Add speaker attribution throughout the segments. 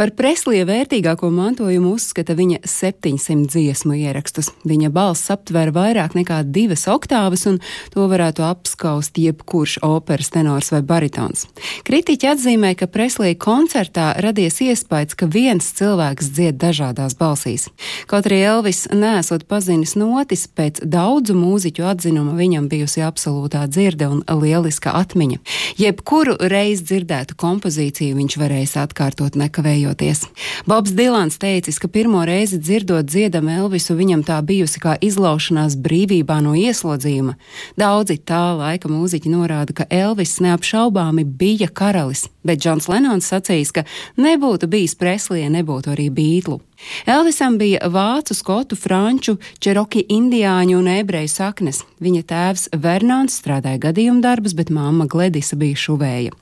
Speaker 1: Par Preslija vērtīgāko mantojumu uzskata viņa 700 dziesmu ierakstus. Viņa balss aptver vairāk nekā divas oktāvas, un to varētu apskaust jebkurš operas tenors vai baritons. Kritiķi atzīmē, ka Preslija koncertā radies iespējas, ka viens cilvēks dzied dažādās balsīs. Kaut arī Elvis nesot pazinis notis, pēc daudzu mūziķu atzinuma viņam bijusi absolūtā dzirde un lieliska atmiņa. Jebkuru reizi dzirdētu kompozīciju viņš varēs atkārtot nekavējot darbojoties. Bobs Dilans teicis, ka pirmo reizi dzirdot dziedam Elvisu, viņam tā bijusi kā izlaušanās brīvībā no ieslodzījuma. Daudzi tā laika mūziķi norāda, ka Elvis neapšaubāmi bija karalis, bet Džons Lenons sacījis, ka nebūtu bijis Preslija, nebūtu arī Bītlu. Elvisam bija vācu, skotu, franču, čeroki, indiāņu un ebreju saknes. Viņa tēvs Vernons strādāja gadījuma darbus, bet mamma Gledisa bija šuvēja.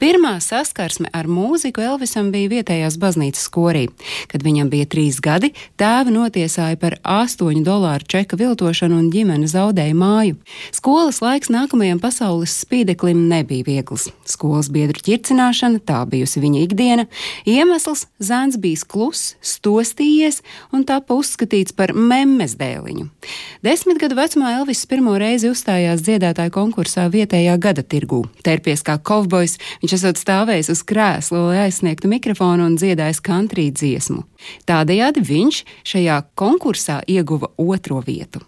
Speaker 1: Pirmā saskarsme ar mūziku Elvisam bija vietējās baznīcas skorī. Kad viņam bija trīs gadi, tēva notiesāja par astoņu dolāru čeka viltošanu un ģimene zaudēja māju. Skolas laiks nākamajam pasaules spīdeklim nebija viegls. Skolas biedru ķircināšana, tā bijusi viņa ikdiena. Iemesls zēns bijis kluss, stos nostījies un tapa uzskatīts par memmes dēliņu. Desmit gadu vecumā Elvis pirmo reizi uzstājās dziedātāju konkursā vietējā gada tirgū. Terpies kā kovbojs, viņš esot stāvējis uz krēsla, lai aizsniegtu mikrofonu un dziedājis country dziesmu. Tādējādi viņš šajā konkursā ieguva otro vietu.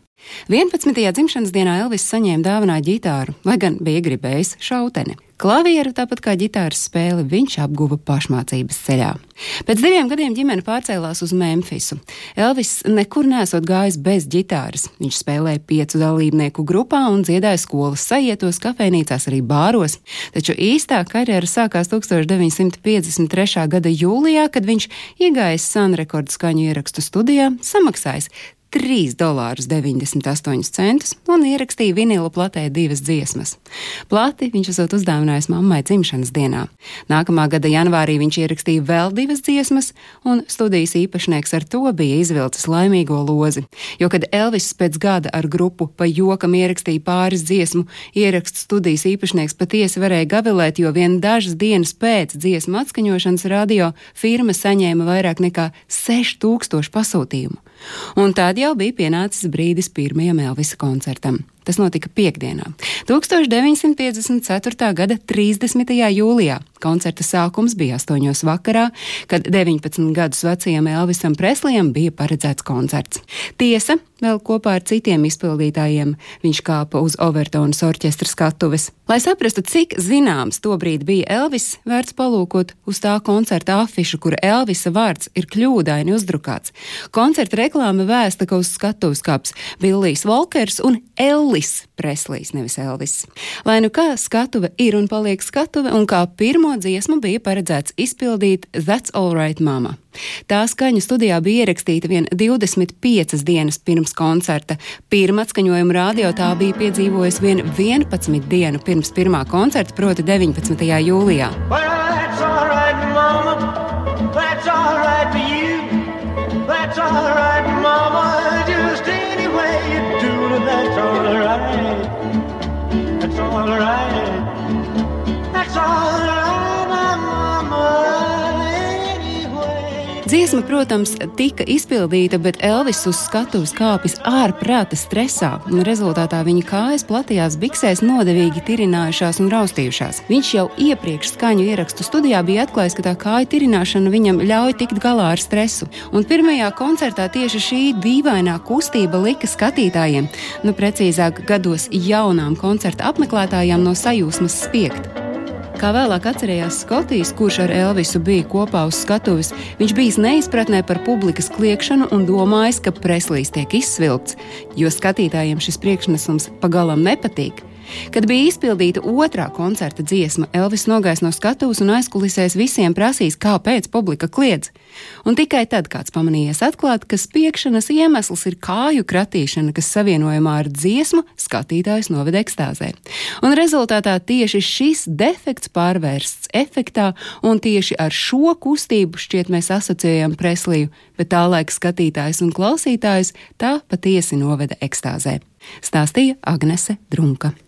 Speaker 1: 11. dzimšanas dienā Elvis saņēma dāvanā ģitāru, lai gan bija gribējis šauteni. Klavieru, tāpat kā ģitāras spēli, viņš apguva pašmācības ceļā. Pēc diviem gadiem ģimene pārcēlās uz Memfisu. Elvis nekur nesot gājis bez ģitāras. Viņš spēlēja piecu dalībnieku grupā un dziedāja skolas sajietos, kafejnīcās, arī bāros. Taču īstā karjera sākās 1953. gada jūlijā, kad viņš iegājis Sun rekordu skaņu ierakstu studijā, samaksājis 3,98 centus un ierakstīja vinila platē divas dziesmas. Plati viņš esot uzdāvinājis mammai dzimšanas dienā. Nākamā gada janvārī viņš ierakstīja vēl divas dziesmas, un studijas īpašnieks ar to bija izvilcis laimīgo lozi. Jo, kad Elvis pēc gada ar grupu pa jokam ierakstīja pāris dziesmu, ierakstu studijas īpašnieks patiesi varēja gavilēt, jo vien dažas dienas pēc dziesmu atskaņošanas radio firma saņēma vairāk nekā 6000 pasūtījumu. Un tad jau bija pienācis brīdis pirmajam Elvisa koncertam. Tas notika piekdienā, 1954. gada 30. jūlijā. Koncerta sākums bija 8. vakarā, kad 19 gadus vecajam Elvisam Preslijam bija paredzēts koncerts. Tiesa, vēl kopā ar citiem izpildītājiem viņš kāpa uz Overtonas orķestra skatuves. Lai saprastu, cik zināms tobrīd bija Elvis, vērts palūkot uz tā koncerta afišu, kur Elvisa vārds ir kļūdaini uzdrukāts. Koncerta reklāma vēsta, ka uz skatuves kāps Villijs Volkers un Ellis Elvis Preslijs, nevis Elvis. Lai nu kā skatuve ir un paliek skatuve, un kā pirmo dziesmu bija paredzēts izpildīt That's Alright Mama. Tā skaņa studijā bija ierakstīta vien 25 dienas pirms koncerta. Pirmā atskaņojuma radio tā bija piedzīvojusi vien 11 dienu pirms pirmā koncerta, proti 19. jūlijā. Well, that's all right, mama. That's all right for you. That's Dziesma, protams, tika izpildīta, bet Elvis uz skatuves kāpis ārprāta stresā, un rezultātā viņa kājas platajās biksēs nodevīgi tirinājušās un raustījušās. Viņš jau iepriekš skaņu ierakstu studijā bija atklājis, ka tā kāju tirināšana viņam ļauj tikt galā ar stresu. Un pirmajā koncertā tieši šī dīvainā kustība lika skatītājiem, nu precīzāk gados jaunām koncerta apmeklētājām no sajūsmas spiegt. Kā vēlāk atcerējās Skotijas, kurš ar Elvisu bija kopā uz skatuves, viņš bija neizpratnē par publikas kliekšanu un domājis, ka Preslīs tiek izsvilpts, jo skatītājiem šis priekšnesums pagalam nepatīk. Kad bija izpildīta otrā koncerta dziesma, Elvis nogājis no skatuves un aizkulisēs visiem prasīs, kāpēc publika kliedz. Un tikai tad kāds pamanījies atklāt, ka spiekšanas iemesls ir kāju kratīšana, kas savienojumā ar dziesmu skatītājus noved ekstāzē. Un rezultātā tieši šis defekts pārvērsts efektā, un tieši ar šo kustību šķiet mēs asociējam Presliju, bet tā laika skatītājs un klausītājs tā patiesi noveda ekstāzē. Stāstīja Agnese Drunka.